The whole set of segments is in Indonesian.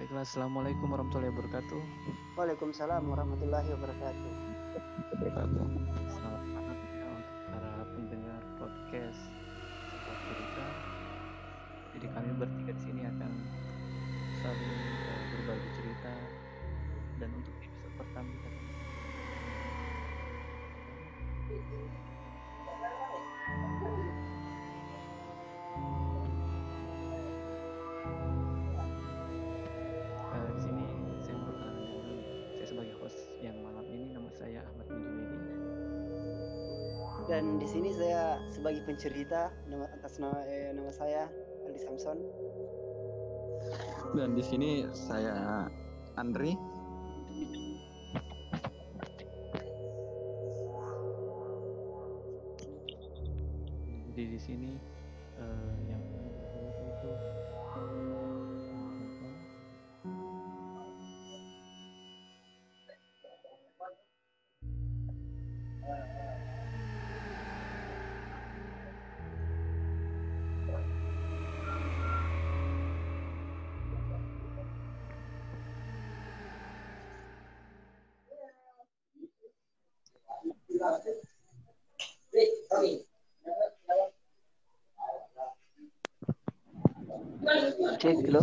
Baiklah, Assalamualaikum warahmatullahi wabarakatuh. Waalaikumsalam warahmatullahi wabarakatuh. Selamat malam ya untuk para pendengar podcast sebuah cerita. Jadi kami bertiga di sini akan saling eh, berbagi cerita dan untuk episode pertama kita Dan di sini saya sebagai pencerita nama atas nama eh, nama saya Aldi Samson. Dan di sini saya Andri. Jadi di sini eh, yang itu Cek dulu.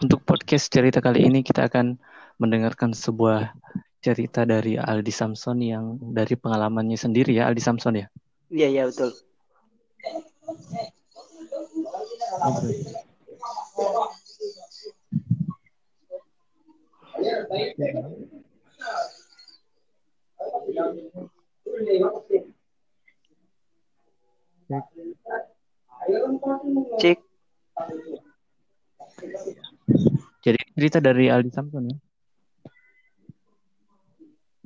Untuk podcast cerita kali ini kita akan mendengarkan sebuah cerita dari Aldi Samson yang dari pengalamannya sendiri ya Aldi Samson ya. Iya iya betul. Cek. Jadi cerita dari Aldi Samson ya.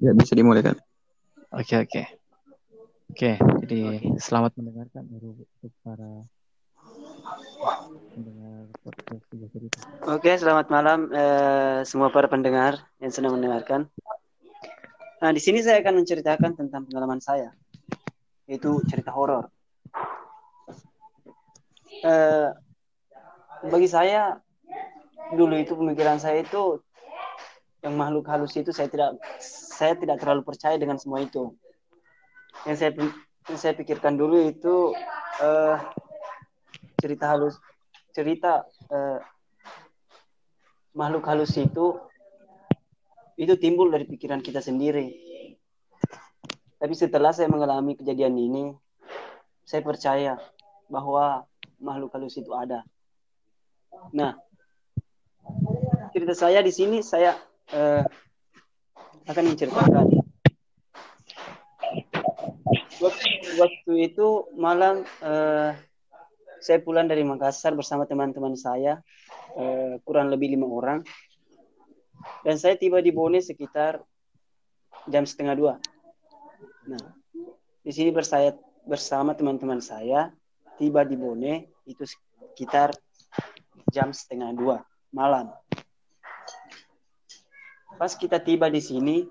Ya bisa dimulai kan? Oke oke. Oke, jadi selamat mendengarkan untuk para pendengar podcast sebuah cerita. Oke, selamat malam eh, semua para pendengar yang sedang mendengarkan. Nah, di sini saya akan menceritakan tentang pengalaman saya, yaitu cerita horor. Eh, bagi saya dulu itu pemikiran saya itu yang makhluk halus itu saya tidak saya tidak terlalu percaya dengan semua itu. Yang saya yang saya pikirkan dulu itu eh, cerita halus cerita eh, makhluk halus itu itu timbul dari pikiran kita sendiri. Tapi setelah saya mengalami kejadian ini, saya percaya bahwa makhluk halus itu ada. Nah, cerita saya di sini saya eh, akan menceritakan waktu, waktu itu malam eh, saya pulang dari Makassar bersama teman-teman saya eh, kurang lebih lima orang dan saya tiba di Bone sekitar jam setengah dua. Nah, di sini bersaya bersama teman-teman saya tiba di Bone itu sekitar jam setengah dua malam. Pas kita tiba di sini,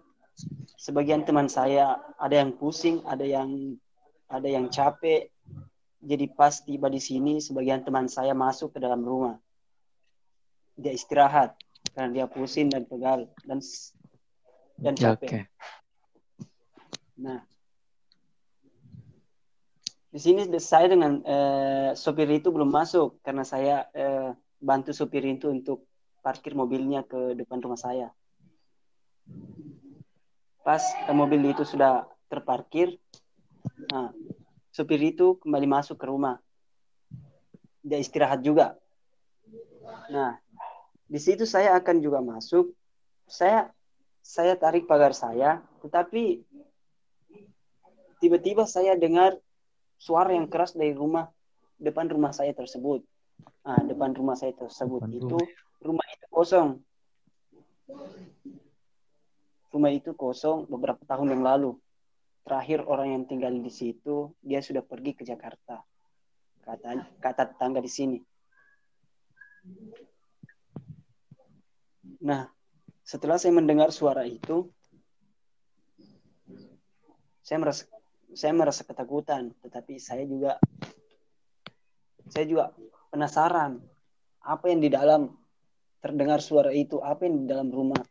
sebagian teman saya ada yang pusing, ada yang ada yang capek. Jadi pas tiba di sini, sebagian teman saya masuk ke dalam rumah. Dia istirahat karena dia pusing dan pegal dan dan capek. Oke. Nah, di sini saya dengan eh, sopir itu belum masuk karena saya eh, bantu sopir itu untuk parkir mobilnya ke depan rumah saya. Pas eh, mobil itu sudah terparkir, nah, sopir itu kembali masuk ke rumah. Dia istirahat juga. Nah, di situ saya akan juga masuk. Saya saya tarik pagar saya, tetapi tiba-tiba saya dengar suara yang keras dari rumah depan rumah saya tersebut. Nah, depan rumah saya tersebut Depan itu rumah itu kosong. Rumah itu kosong beberapa tahun yang lalu. Terakhir orang yang tinggal di situ dia sudah pergi ke Jakarta. Kata kata tetangga di sini. Nah, setelah saya mendengar suara itu, saya merasa saya merasa ketakutan, tetapi saya juga saya juga penasaran apa yang di dalam terdengar suara itu, apa yang di dalam rumah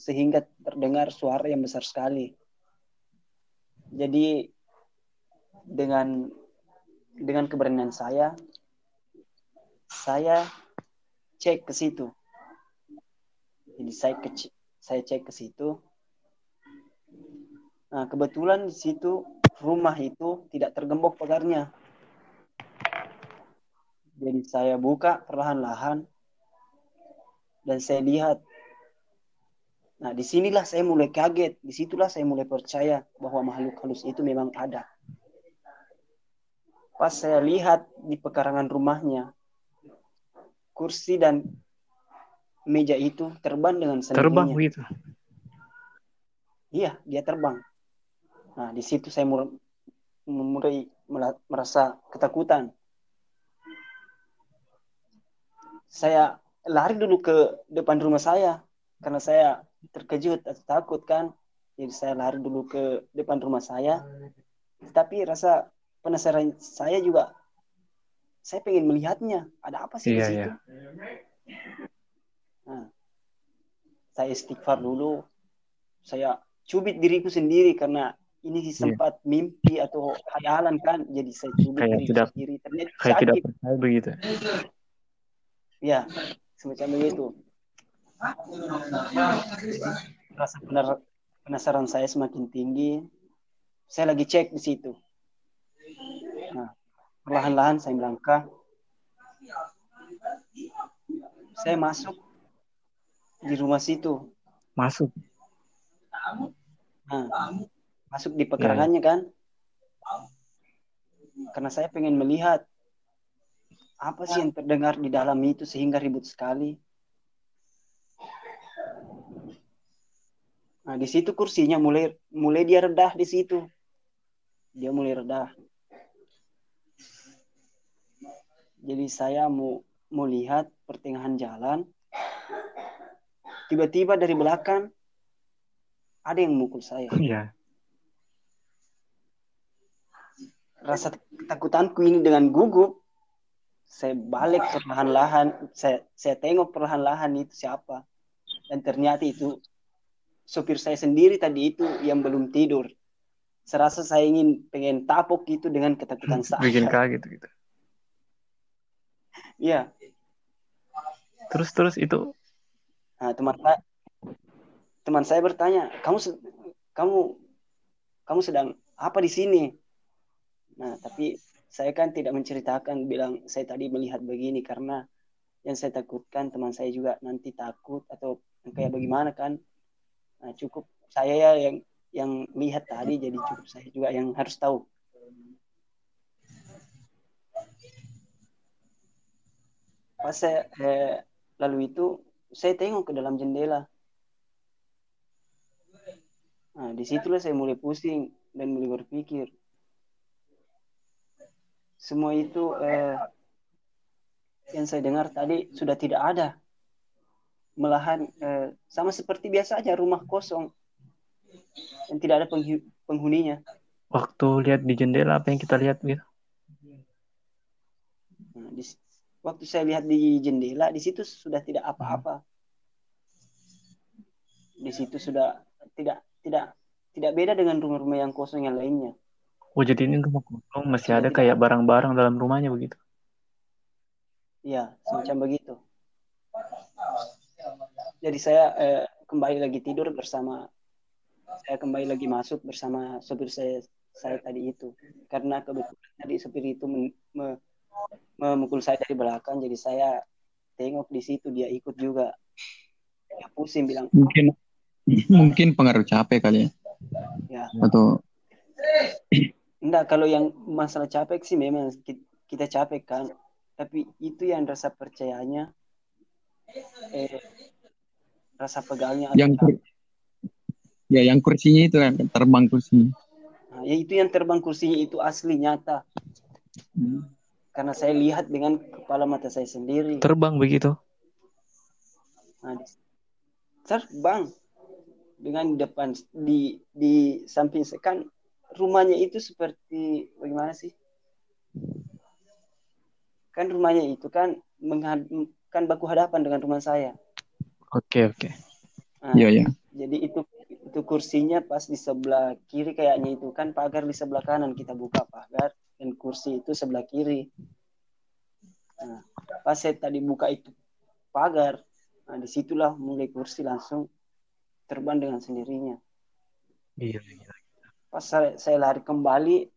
sehingga terdengar suara yang besar sekali. Jadi dengan dengan keberanian saya saya cek ke situ. Jadi saya ke saya cek ke situ. Nah, kebetulan di situ rumah itu tidak tergembok pagarnya. Jadi saya buka perlahan-lahan dan saya lihat. Nah, di sinilah saya mulai kaget. Di situlah saya mulai percaya bahwa makhluk halus itu memang ada. Pas saya lihat di pekarangan rumahnya, kursi dan meja itu terbang dengan sendirinya. Terbang begitu. Iya, dia terbang. Nah, di situ saya mulai, mulai merasa ketakutan. Saya lari dulu ke depan rumah saya karena saya terkejut atau takut kan. Jadi saya lari dulu ke depan rumah saya. Tapi rasa penasaran saya juga saya pengen melihatnya. Ada apa sih Iya, di situ? iya. Nah, saya istighfar dulu. Saya cubit diriku sendiri karena ini sempat mimpi atau khayalan kan. Jadi saya cubit Kayak diriku tidak- sendiri. Ternyata Kayak tidak sakit. percaya begitu. Ya, semacam begitu. Rasa penar- penasaran saya semakin tinggi. Saya lagi cek di situ. Nah, perlahan-lahan saya melangkah. Saya masuk di rumah situ. Masuk. Nah, masuk di pekarangannya kan. Karena saya pengen melihat apa sih yang terdengar di dalam itu sehingga ribut sekali. Nah, di situ kursinya mulai mulai dia redah di situ. Dia mulai redah. Jadi saya mau mau lihat pertengahan jalan. Tiba-tiba dari belakang ada yang mukul saya. Iya. rasa ketakutanku ini dengan gugup saya balik perlahan-lahan saya saya tengok perlahan-lahan itu siapa dan ternyata itu sopir saya sendiri tadi itu yang belum tidur. Serasa saya ingin pengen tapok itu dengan ketakutan saya Bikin kaget gitu. iya. Terus terus itu? Nah, teman saya teman saya bertanya kamu kamu kamu sedang apa di sini? Nah tapi saya kan tidak menceritakan bilang saya tadi melihat begini karena yang saya takutkan teman saya juga nanti takut atau kayak bagaimana kan nah, cukup saya ya yang yang lihat tadi jadi cukup saya juga yang harus tahu. Pas saya eh, lalu itu saya tengok ke dalam jendela. Nah di situlah saya mulai pusing dan mulai berpikir. Semua itu eh, yang saya dengar tadi sudah tidak ada malahan eh, sama seperti biasa aja rumah kosong. Yang tidak ada penghuninya. Waktu lihat di jendela apa yang kita lihat gitu. Nah, di, waktu saya lihat di jendela di situ sudah tidak apa-apa. Di situ sudah tidak tidak tidak beda dengan rumah-rumah yang kosong yang lainnya. Oh jadi ini rumah kosong masih ada kayak barang-barang dalam rumahnya begitu. ya semacam begitu jadi saya eh, kembali lagi tidur bersama saya kembali lagi masuk bersama sopir saya saya tadi itu. Karena kebetulan tadi sopir itu men- me- memukul saya dari belakang jadi saya tengok di situ dia ikut juga. Ya pusing bilang Mungkin mungkin pengaruh capek kali ya. ya. Atau enggak kalau yang masalah capek sih memang ki- kita capek kan. Tapi itu yang rasa percayanya eh, rasa pegangnya atau yang kur- ya yang kursinya itu kan terbang kursinya. Nah, ya itu yang terbang kursinya itu asli nyata karena saya lihat dengan kepala mata saya sendiri Terbang begitu. Nah, terbang dengan depan di di samping kan rumahnya itu seperti bagaimana sih? Kan rumahnya itu kan menghad kan baku hadapan dengan rumah saya. Oke, oke. Nah, Iya, iya. jadi itu itu kursinya pas di sebelah kiri kayaknya itu kan pagar di sebelah kanan kita buka pagar dan kursi itu sebelah kiri. Nah, pas saya tadi buka itu pagar, nah di situlah mulai kursi langsung terbang dengan sendirinya. Iya, iya. Pas saya, saya lari kembali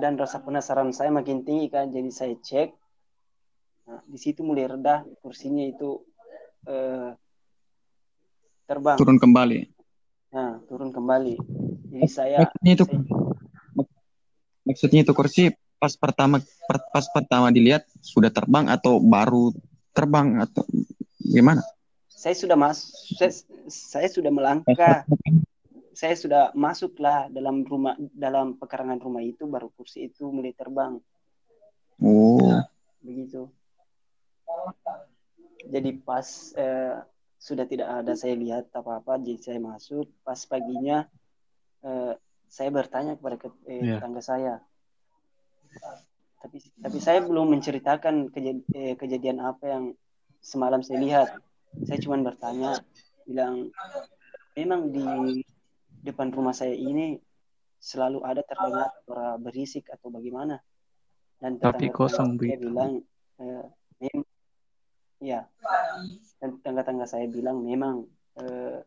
dan rasa penasaran saya makin tinggi kan, jadi saya cek. Nah, di situ mulai reda kursinya itu eh, terbang. Turun kembali. Nah, turun kembali. Jadi saya, Maksudnya itu saya maksudnya itu kursi pas pertama per- pas pertama dilihat sudah terbang atau baru terbang atau gimana? saya sudah masuk saya, saya sudah melangkah saya sudah masuklah dalam rumah dalam pekarangan rumah itu baru kursi itu mulai terbang Oh, begitu jadi pas eh, sudah tidak ada saya lihat apa apa jadi saya masuk. Pas paginya eh, saya bertanya kepada ke- eh, Iya. tetangga saya. Tapi tapi saya belum menceritakan kejad- eh, kejadian apa yang semalam saya lihat. Saya cuma bertanya bilang memang di depan rumah saya ini selalu ada terdengar suara berisik atau bagaimana? Dan Tapi tetangga-tetangga kosong saya bilang eh, ya dan tetangga-tetangga saya bilang memang eh,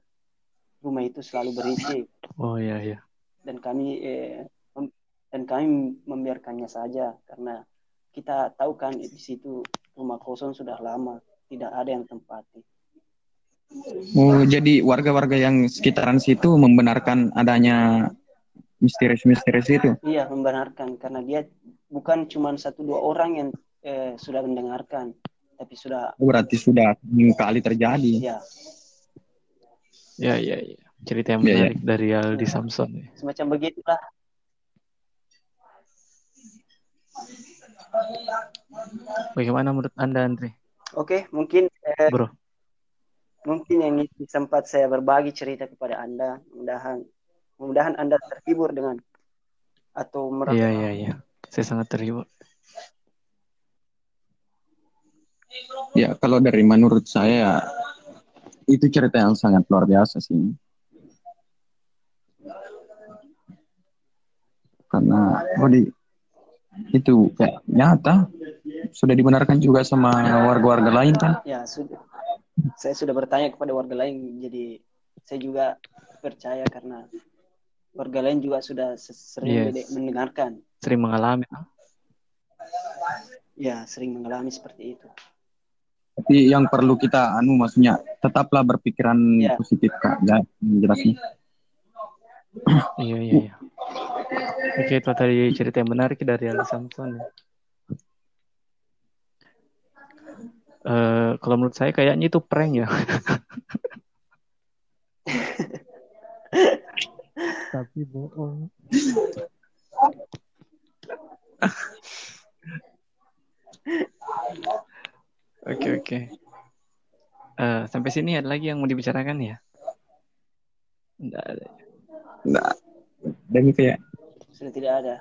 rumah itu selalu berisik Oh, iya, iya. dan kami eh, dan kami membiarkannya saja karena kita tahu kan di situ rumah kosong sudah lama tidak ada yang tempati oh jadi warga-warga yang sekitaran situ membenarkan adanya misterius-misterius itu. iya membenarkan karena dia bukan cuma satu dua orang yang eh, sudah mendengarkan tapi sudah Berarti sudah kali terjadi. ya Ya, ya, ya. Cerita yang Iya, iya. menarik dari Aldi Samson. ya. semacam begitulah Bagaimana menurut Anda, Andre? oke mungkin eh, Bro. mungkin yang ini sempat saya berbagi cerita kepada anda mudahan mudahan anda terhibur dengan atau merasa Iya, iya, iya. Saya sangat terhibur. Ya, kalau dari menurut saya itu cerita yang sangat luar biasa sih. Karena oh di itu kayak nyata sudah dibenarkan juga sama warga-warga lain kan. Ya, sudah. Saya sudah bertanya kepada warga lain, jadi saya juga percaya karena warga lain juga sudah se- sering Yes. mende- mendengarkan. Sering mengalami. Ya, sering mengalami seperti itu. Tapi yang perlu kita anu maksudnya tetaplah berpikiran Ya. positif kak. Ya, jelasnya. Iya, iya, iya. Oke, itu tadi cerita yang menarik dari Aldi Samson. ya. Eh, kalau menurut saya kayaknya itu prank ya. Tapi bohong. Oke, oke. Eh, sampai sini ada lagi yang mau dibicarakan ya? Nggak ada. Nah, dan kayak Sudah tidak ada.